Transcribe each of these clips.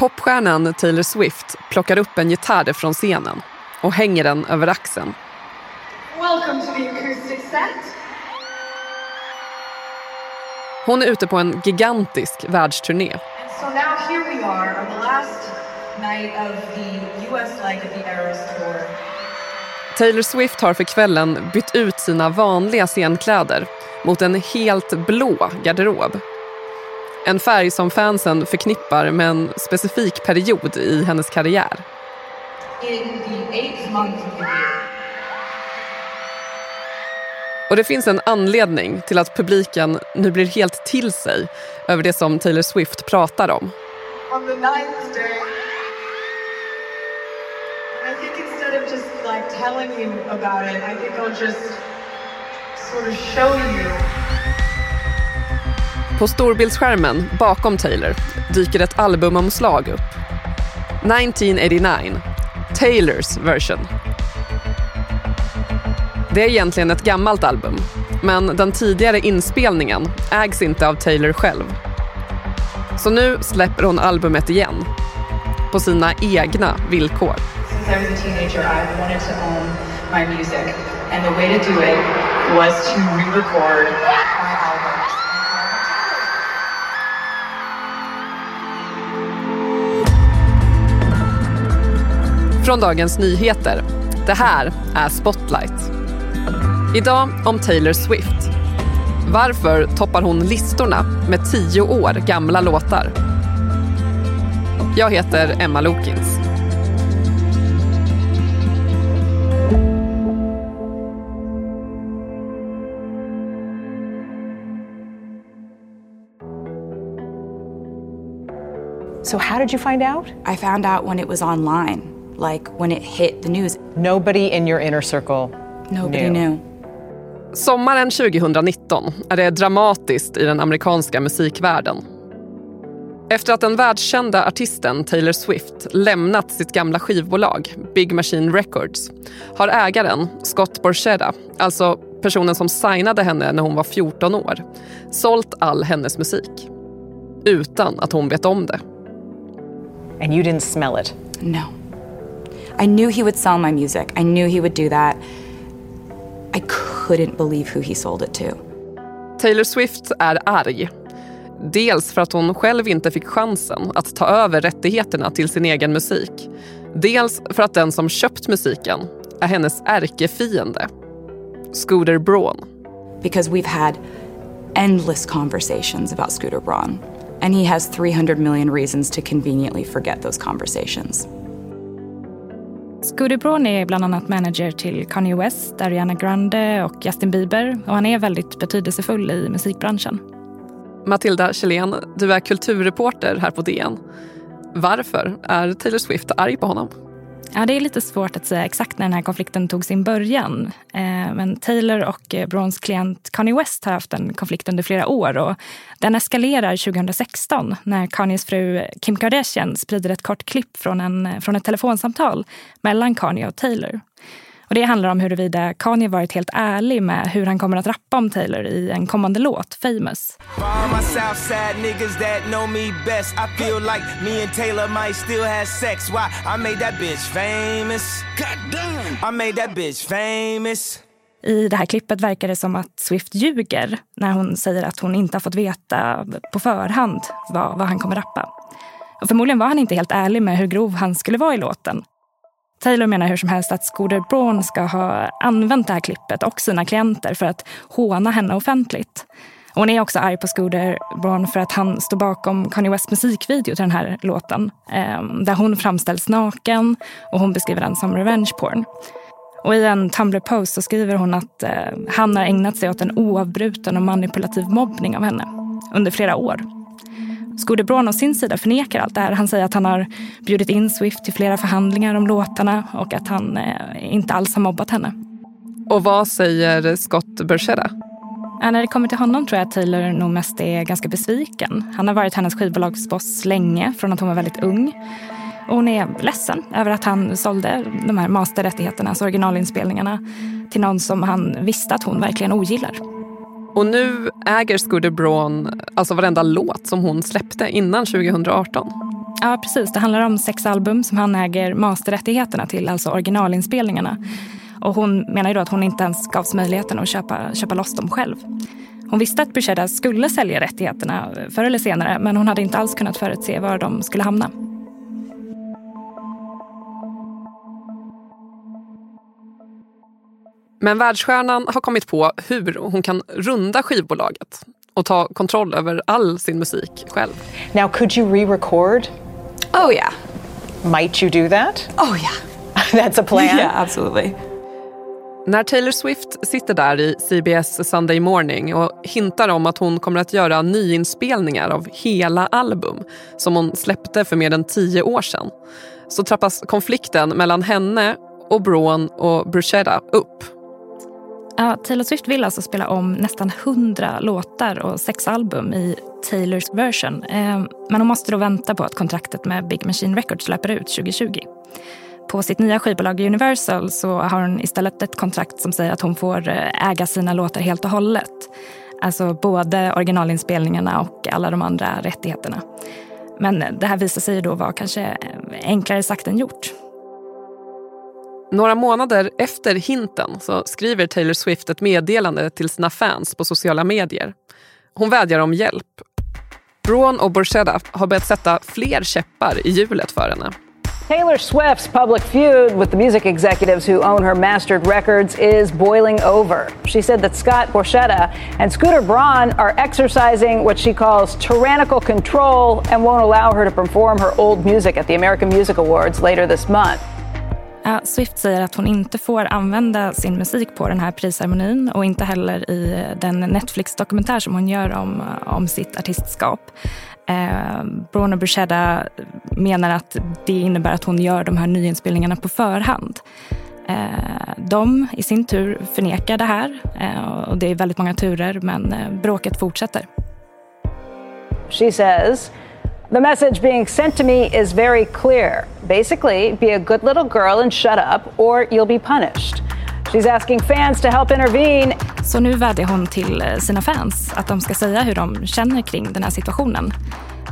Popstjärnan Taylor Swift plockar upp en gitarr från scenen och hänger den över axeln. Welcome to the acoustic set. Hon är ute på en gigantisk världsturné. So now here we are on the last night of the US leg of the Eras Tour. Taylor Swift har för kvällen bytt ut sina vanliga scenkläder mot en helt blå garderob. En färg som fansen förknippar med en specifik period i hennes karriär. Och det finns en anledning till att publiken nu blir helt till sig över det som Taylor Swift pratar om. On the ninth day. I think instead of just like telling you about it, I think I'll just sort of show you. På storbildsskärmen bakom Taylor dyker ett albumomslag upp. 1989, Taylors version. Det är egentligen ett gammalt album, men den tidigare inspelningen ägs inte av Taylor själv. Så nu släpper hon albumet igen, på sina egna villkor. Since I was a teenager, I wanted to own my music, and the way to do it was to re-record Från Dagens Nyheter. Det här är Spotlight. Idag om Taylor Swift. Varför toppar hon listorna med tio år gamla låtar? Jag heter Emma Lokins. So, how did you find out? I found out when it was online, like when it hit the news. Nobody in your inner circle Nobody knew. knew. Sommaren 2019 är det dramatiskt i den amerikanska musikvärlden. Efter att den världskända artisten Taylor Swift lämnat sitt gamla skivbolag Big Machine Records har ägaren Scott Borchetta, alltså personen som signade henne när hon var 14 år, sålt all hennes musik. Utan att hon vet om det. And you didn't smell it. No. I knew he would sell my music. I knew he would do that. I couldn't believe who he sold it to. Taylor Swift är arg. Dels för att hon själv inte fick chansen att ta över rättigheterna till sin egen musik. Dels för att den som köpt musiken är hennes ärkefiende. Scooter Braun. Because we've had endless conversations about Scooter Braun. And he has 300 million reasons to conveniently forget those conversations. Scooter Braun är bland annat manager till Kanye West, Ariana Grande och Justin Bieber och han är väldigt betydelsefull i musikbranschen. Matilda Kjellén, du är kulturreporter här på DN. Varför är Taylor Swift arg på honom? Ja, det är lite svårt att säga exakt när den här konflikten tog sin början. Eh, men Taylor och eh, Brons klient Kanye West har haft en konflikt under flera år och den eskalerar 2016 när Kanyes fru Kim Kardashian sprider ett kort klipp från, en, eh, från ett telefonsamtal mellan Kanye och Taylor. Och det handlar om huruvida Kanye varit helt ärlig med hur han kommer att rappa om Taylor i en kommande låt, Famous. For all my Southside niggas that know me best, I feel like me and Taylor might still have sex. Why? I made that bitch famous. God damn. I made that bitch famous. I det här klippet verkar det som att Swift ljuger när hon säger att hon inte har fått veta på förhand vad, vad han kommer rappa. Och förmodligen var han inte helt ärlig med hur grov han skulle vara i låten. Taylor menar hur som helst att Scooter Braun ska ha använt det här klippet och sina klienter för att håna henne offentligt. Hon är också arg på Scooter Braun för att han står bakom Kanye Wests musikvideo till den här låten. Ehm, där hon framställs naken och hon beskriver den som revenge porn. Och i en Tumblr-post så skriver hon att eh, han har ägnat sig åt en oavbruten och manipulativ mobbning av henne under flera år. Scooter Braun å sin sida förnekar allt det här. Han säger att han har bjudit in Swift till flera förhandlingar om låtarna och att han eh, inte alls har mobbat henne. Och vad säger Scott Borchetta? Ja, när det kommer till honom tror jag att Taylor nog mest är ganska besviken. Han har varit hennes skivbolagsboss länge, från att hon var väldigt ung. Och hon är ledsen över att han sålde de här masterrättigheterna, alltså originalinspelningarna, till någon som han visste att hon verkligen ogillar. Och nu äger Scooter Braun alltså varenda låt som hon släppte innan 2018. Ja, precis. Det handlar om sex album som han äger masterrättigheterna till, alltså originalinspelningarna. Och hon menar ju då att hon inte ens gavs möjligheten att köpa, köpa loss dem själv. Hon visste att Brucheda skulle sälja rättigheterna förr eller senare men hon hade inte alls kunnat förutse var de skulle hamna. Men världsstjärnan har kommit på hur hon kan runda skivbolaget och ta kontroll över all sin musik själv. Now, could you re-record? Oh, yeah. Might you do that? Oh, yeah. That's a plan. Yeah, absolutely. När Taylor Swift sitter där i CBS Sunday Morning och hintar om att hon kommer att göra nyinspelningar av hela album som hon släppte för mer än tio år sedan så trappas konflikten mellan henne och Braun och Bruchetta upp. Ja, Taylor Swift vill alltså spela om nästan hundra låtar och sex album i Taylors version. Ehm, men hon måste då vänta på att kontraktet med Big Machine Records löper ut 2020. På sitt nya skivbolag Universal så har hon istället ett kontrakt som säger att hon får eh, äga sina låtar helt och hållet. Alltså både originalinspelningarna och alla de andra rättigheterna. Men det här visar sig då vara kanske eh, enklare sagt än gjort. Några månader efter hinten så skriver Taylor Swift ett meddelande till sina fans på sociala medier. Hon vädjar om hjälp. Braun och Borchetta har börjat sätta fler käppar i hjulet för henne. Taylor Swift's public feud with the music executives who own her mastered records is boiling over. She said that Scott Borchetta and Scooter Braun are exercising what she calls tyrannical control and won't allow her to perform her old music at the American Music Awards later this month. Eh, Swift säger att hon inte får använda sin musik på den här prisceremonin och inte heller i den Netflix-dokumentär som hon gör om, om sitt artistskap. Eh, Bruno Bruchetta menar att det innebär att hon gör de här nyinspelningarna på förhand. Eh, de i sin tur förnekar det här eh, och det är väldigt många turer men eh, bråket fortsätter. She says The message being sent to me is very clear. Basically, be a good little girl and shut up, or you'll be punished. She's asking fans to help intervene. Så nu vädjar hon till eh, sina fans att de ska säga hur de känner kring den här situationen.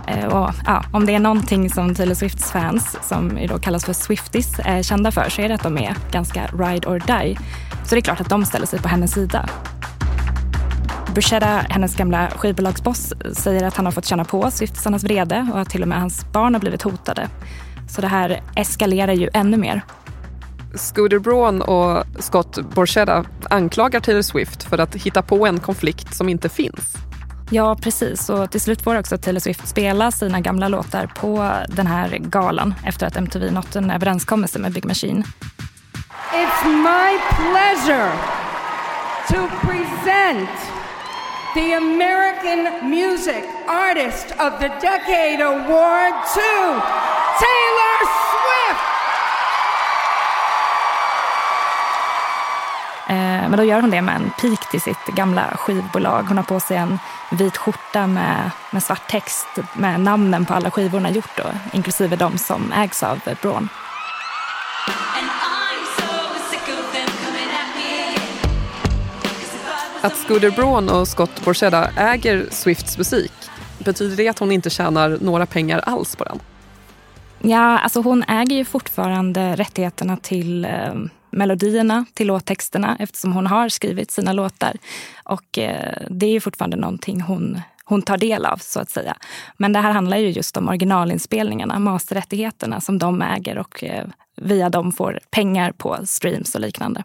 Eh, och, ja, om det är någonting som Taylor Swifts fans, som då kallas för Swifties, är kända för så är det att de är ganska ride or die. Så det är klart att de ställer sig på hennes sida. Bruchetta, hennes gamla skivbolagsboss, säger att han har fått känna på Swiftsarnas vrede och att till och med hans barn har blivit hotade. Så det här eskalerar ju ännu mer. Scooter Braun och Scott Borchetta anklagar Taylor Swift för att hitta på en konflikt som inte finns. Ja, precis. Och till slut får också Taylor Swift spela sina gamla låtar på den här galan efter att MTV nått en överenskommelse med Big Machine. It's my pleasure to present the American Music Artist of the Decade Award to Taylor Swift! Eh, men då gör hon det med en pik till sitt gamla skivbolag. Hon har på sig en vit skjorta med, med svart text med namnen på alla skivor hon har gjort, då, inklusive de som ägs av Braun. Att Scooter Braun och Scott Borchetta äger Swifts musik, betyder det att hon inte tjänar några pengar alls på den? Ja, alltså hon äger ju fortfarande rättigheterna till eh, melodierna, till låttexterna eftersom hon har skrivit sina låtar. Och eh, det är ju fortfarande någonting hon, hon tar del av så att säga. Men det här handlar ju just om originalinspelningarna, masterrättigheterna som de äger och eh, via dem får pengar på streams och liknande.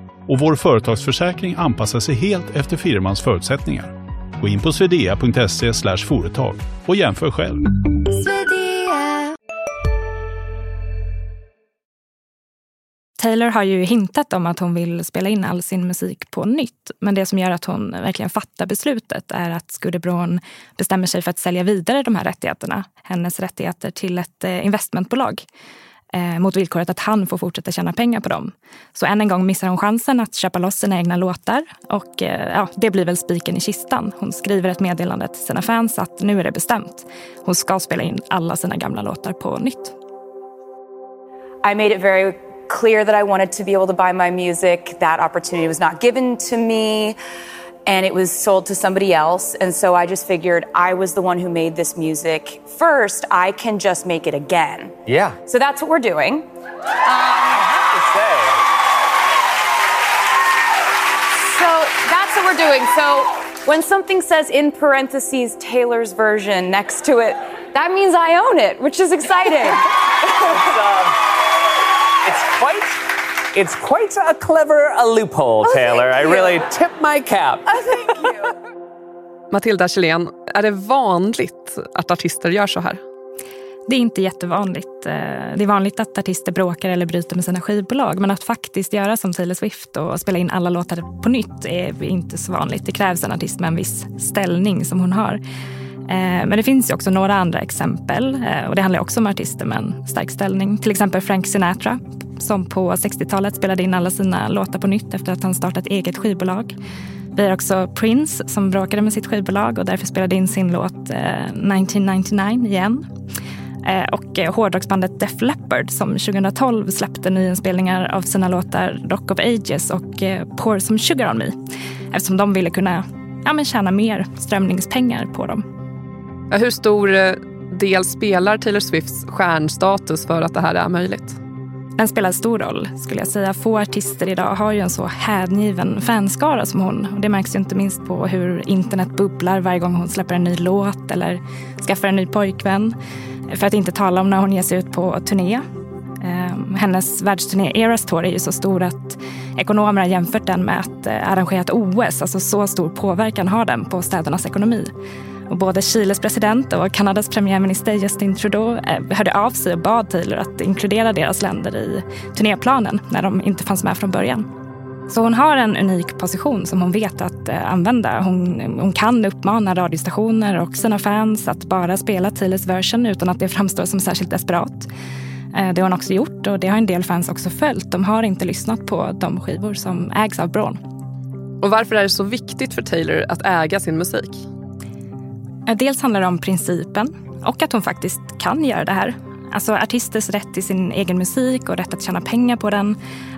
och vår företagsförsäkring anpassar sig helt efter firmans förutsättningar. Gå in på swedea.se företag och jämför själv. Taylor har ju hintat om att hon vill spela in all sin musik på nytt. Men det som gör att hon verkligen fattar beslutet är att Scooter Braun bestämmer sig för att sälja vidare de här rättigheterna, hennes rättigheter, till ett eh, investmentbolag eh, mot villkoret att han får fortsätta tjäna pengar på dem. Så än en gång missar hon chansen att köpa loss sina egna låtar och eh, ja, det blir väl spiken i kistan. Hon skriver ett meddelande till sina fans att nu är det bestämt. Hon ska spela in alla sina gamla låtar på nytt. I made it very clear that I wanted to be able to buy my music. That opportunity was not given to me. And it was sold to somebody else. And so I just figured I was the one who made this music first. I can just make it again. Yeah. So that's what we're doing. Um, I have to say. So that's what we're doing. So when something says in parentheses Taylor's version next to it, that means I own it, which is exciting. it's, um, it's quite It's quite a clever a loophole, oh, Taylor. I really tip my cap. Oh, thank you. Matilda Kjellén, är det vanligt att artister gör så här? Det är inte jättevanligt. Eh, det är vanligt att artister bråkar eller bryter med sina skivbolag. Men att faktiskt göra som Taylor Swift och spela in alla låtar på nytt är inte så vanligt. Det krävs en artist med en viss ställning som hon har. Eh, men det finns ju också några andra exempel eh, och det handlar också om artister med en stark ställning. Till exempel Frank Sinatra som på 60-talet spelade in alla sina låtar på nytt efter att han startat eget skivbolag. Vi har också Prince som bråkade med sitt skivbolag och därför spelade in sin låt 1999 eh, igen. Eh, och eh, hårdrocksbandet Def Leppard som 2012 släppte nyinspelningar av sina låtar Rock of Ages och eh, Pour some sugar on me. Eftersom de ville kunna ja, men tjäna mer strömningspengar på dem. Hur stor del spelar Taylor Swifts stjärnstatus för att det här är möjligt? Den spelar stor roll skulle jag säga. Få artister idag har ju en så hängiven fanskara som hon. Och det märks ju inte minst på hur internet bubblar varje gång hon släpper en ny låt eller skaffar en ny pojkvän. För att inte tala om när hon ger sig ut på turné. Ehm, hennes världsturné Eras Tour är ju så stor att ekonomer har jämfört den med att eh, arrangera ett OS. Alltså så stor påverkan har den på städernas ekonomi. Och både Chiles president och Kanadas premiärminister Justin Trudeau eh, hörde av sig och bad Taylor att inkludera deras länder i turnéplanen när de inte fanns med från början. Så hon har en unik position som hon vet att eh, använda. Hon, hon kan uppmana radiostationer och sina fans att bara spela Taylors version utan att det framstår som särskilt desperat. Eh, det har hon också gjort och det har en del fans också följt. De har inte lyssnat på de skivor som ägs av Braun. Och varför är det så viktigt för Taylor att äga sin musik? Eh, dels handlar det om principen och att hon faktiskt kan göra det här. Alltså artisters rätt till sin egen musik och rätt att tjäna pengar på den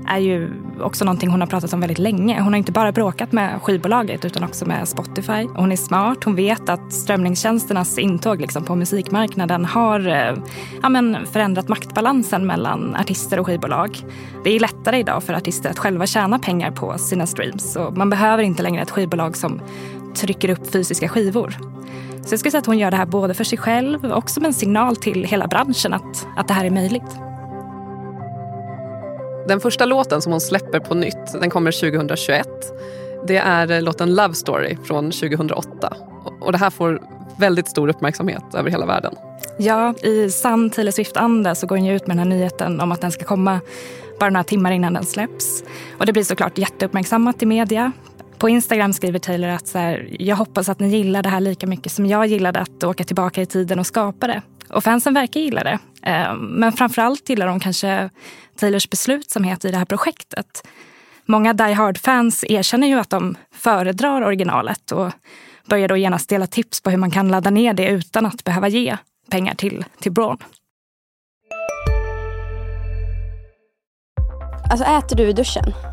är ju också någonting hon har pratat om väldigt länge. Hon har inte bara bråkat med skivbolaget utan också med Spotify. Hon är smart. Hon vet att strömningstjänsternas intåg liksom på musikmarknaden har eh, ja, men förändrat maktbalansen mellan artister och skivbolag. Det är lättare idag för artister att själva tjäna pengar på sina streams. Och man behöver inte längre ett skivbolag som trycker upp fysiska skivor. Så jag skulle säga att hon gör det här både för sig själv och som en signal till hela branschen att, att det här är möjligt. Den första låten som hon släpper på nytt den kommer 2021. Det är låten Love Story från 2008. Och det här får väldigt stor uppmärksamhet över hela världen. Ja, i sann Taylor Swift-anda så går hon ut med den här nyheten om att den ska komma bara några timmar innan den släpps. Och det blir såklart jätteuppmärksammat i media. På Instagram skriver Taylor att så här, jag hoppas att ni gillar det här lika mycket som jag gillade att åka tillbaka i tiden och skapa det. Och fansen verkar gilla det. Ehm, men framförallt gillar de kanske Taylors beslutsamhet i det här projektet. Många Die Hard-fans erkänner ju att de föredrar originalet och börjar då genast dela tips på hur man kan ladda ner det utan att behöva ge pengar till, till Braun. Alltså äter du i duschen?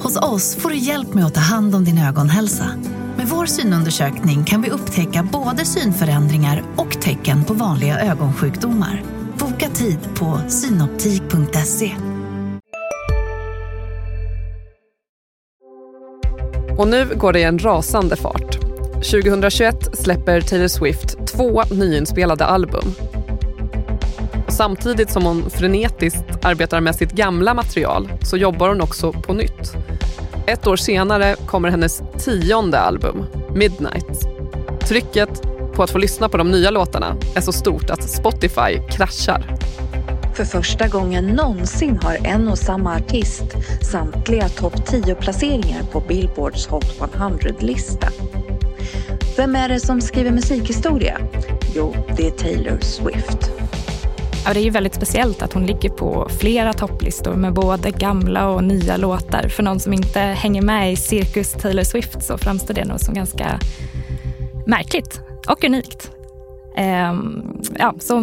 Hos oss får du hjälp med att ta hand om din ögonhälsa. Med vår synundersökning kan vi upptäcka både synförändringar och tecken på vanliga ögonsjukdomar. Boka tid på synoptik.se. Och nu går det i en rasande fart. 2021 släpper Taylor Swift två nyinspelade album Samtidigt som hon frenetiskt arbetar med sitt gamla material så jobbar hon också på nytt. Ett år senare kommer hennes tionde album, Midnight. Trycket på att få lyssna på de nya låtarna är så stort att Spotify kraschar. För första gången någonsin har en och samma artist samtliga topp 10-placeringar på Billboards Hot 100-lista. Vem är det som skriver musikhistoria? Jo, det är Taylor Swift. Ja, det är ju väldigt speciellt att hon ligger på flera topplistor med både gamla och nya låtar. För någon som inte hänger med i cirkus Taylor Swift så framstår det nog som ganska märkligt och unikt. Um, ja, så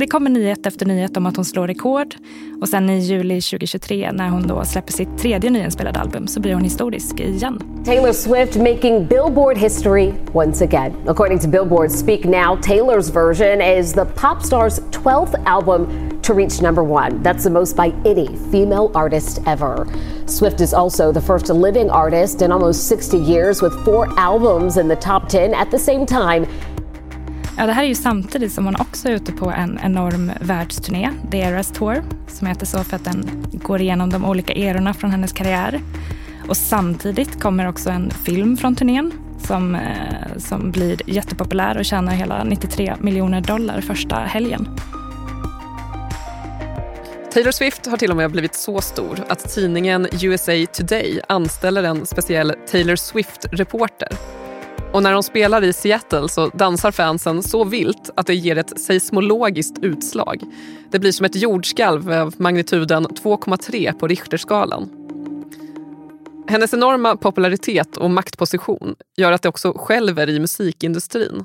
det kommer nyhet efter nyhet om att hon slår rekord. Och sen i juli 2023 när hon då släpper sitt tredje nyinspelade album så blir hon historisk igen. Taylor Swift making Billboard history once again. According to Billboard Speak Now, Taylor's version is the popstars 12th album to reach number one. That's the most by any female artist ever. Swift is also the first living artist in almost 60 years with four albums in the top 10 at the same time Ja, det här är ju samtidigt som hon också är ute på en enorm världsturné, The Eras Tour, som heter så för att den går igenom de olika erorna från hennes karriär. Och samtidigt kommer också en film från turnén som, eh, som blir jättepopulär och tjänar hela 93 miljoner dollar första helgen. Taylor Swift har till och med blivit så stor att tidningen USA Today anställer en speciell Taylor Swift-reporter och när de spelar i Seattle så dansar fansen så vilt att det ger ett seismologiskt utslag. Det blir som ett jordskalv av magnituden 2,3 på Richterskalan. Hennes enorma popularitet och maktposition gör att det också skälver i musikindustrin.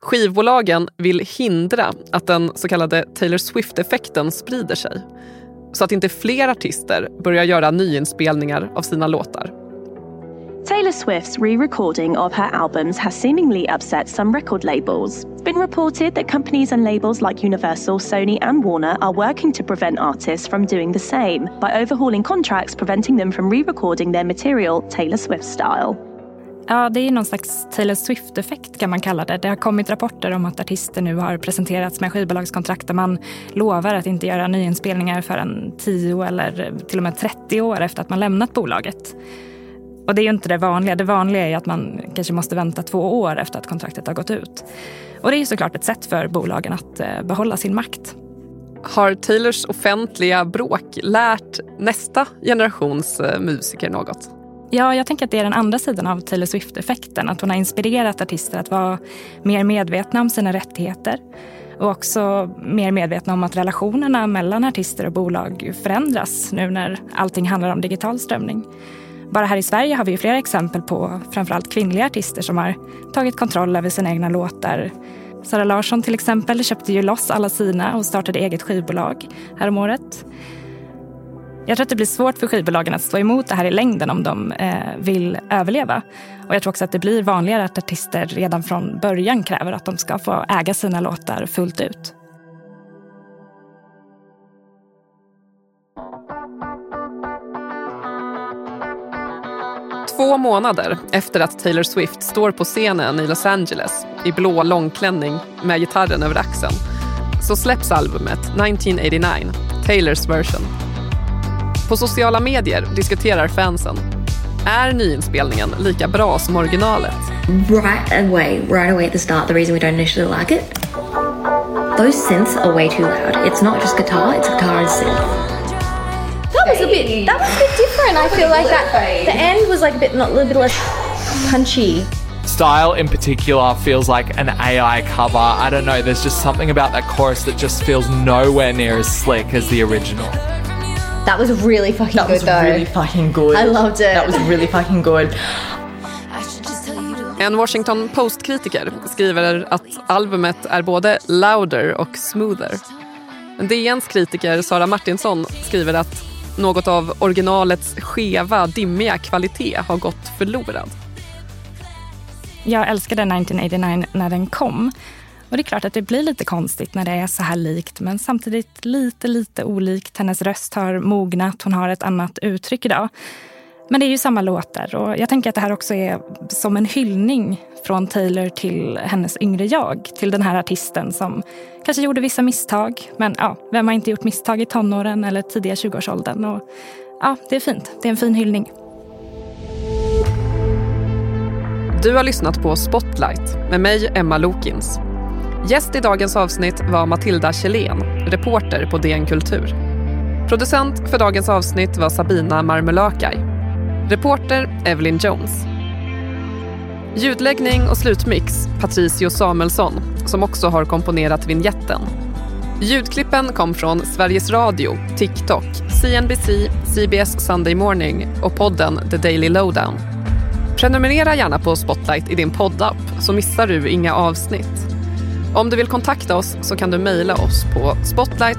Skivbolagen vill hindra att den så kallade Taylor Swift-effekten sprider sig så att inte fler artister börjar göra nyinspelningar av sina låtar. Taylor Swift's re recording of her albums has seemingly upset some record labels. Been reported that companies and labels like Universal, Sony, and Warner are working to prevent artists from doing the same by overhauling contracts preventing them from re recording their material Taylor Swift style. Ja, det är någon slags Taylor Swift-effekt kan man kalla det. Det har kommit rapporter om att artister nu har presenterats med skivbolagskontrakt där man lovar att inte göra nyinspelningar förrän 10 eller till och med 30 år efter att man lämnat bolaget. Och det är ju inte det vanliga. Det vanliga är att man kanske måste vänta två år efter att kontraktet har gått ut. Och det är såklart ett sätt för bolagen att eh, behålla sin makt. Har Taylors offentliga bråk lärt nästa generations eh, musiker något? Ja, jag tänker att det är den andra sidan av Taylor Swift-effekten. Att hon har inspirerat artister att vara mer medvetna om sina rättigheter. Och också mer medvetna om att relationerna mellan artister och bolag förändras nu när allting handlar om digital strömning. Bara här i Sverige har vi flera exempel på framförallt kvinnliga artister som har tagit kontroll över sina egna låtar. Sara Larsson till exempel köpte ju loss alla sina och startade eget skivbolag häromåret. Jag tror att det blir svårt för skivbolagen att stå emot det här i längden om de eh, vill överleva. Och jag tror också att det blir vanligare att artister redan från början kräver att de ska få äga sina låtar fullt ut. Två månader efter att Taylor Swift står på scenen i Los Angeles i blå långklänning med gitarren över axeln så släpps albumet 1989, Taylors version. På sociala medier diskuterar fansen. Är nyinspelningen lika bra som originalet? Right away, right away at the start, the reason we don't initially like it, those synths are way too loud. It's not just guitar, it's guitar and synth. That was a bit. That was a bit different. I feel like that. The end was like a bit, not a little bit less punchy. Style in particular feels like an AI cover. I don't know. There's just something about that chorus that just feels nowhere near as slick as the original. That was really fucking that good was though. really fucking good. I loved it. That was really fucking good. En Washington Post-kritiker skriver att albumet är både louder och smoother. DNs kritiker Sara Martinsson skriver att något av originalets skeva, dimmiga kvalitet har gått förlorad. Jag älskade 1989 när den kom. Och det är klart att det blir lite konstigt när det är så här likt men samtidigt lite, lite olikt. Hennes röst har mognat, hon har ett annat uttryck idag. Men det är ju samma låtar och jag tänker att det här också är som en hyllning från Taylor till hennes yngre jag. Till den här artisten som kanske gjorde vissa misstag. Men ja, vem har inte gjort misstag i tonåren eller tidiga 20-årsåldern? Och, ja, det är fint. Det är en fin hyllning. Du har lyssnat på Spotlight med mig, Emma Lokins. Gäst i dagens avsnitt var Matilda Kjellén, reporter på DN Kultur. Producent för dagens avsnitt var Sabina Marmulakaj. Reporter Evelyn Jones. Ljudläggning och slutmix Patricio Samuelsson som också har komponerat vignetten. Ljudklippen kom från Sveriges Radio, TikTok, CNBC, CBS Sunday Morning och podden The Daily Lowdown. Prenumerera gärna på Spotlight i din poddapp så missar du inga avsnitt. Om du vill kontakta oss så kan du mejla oss på spotlight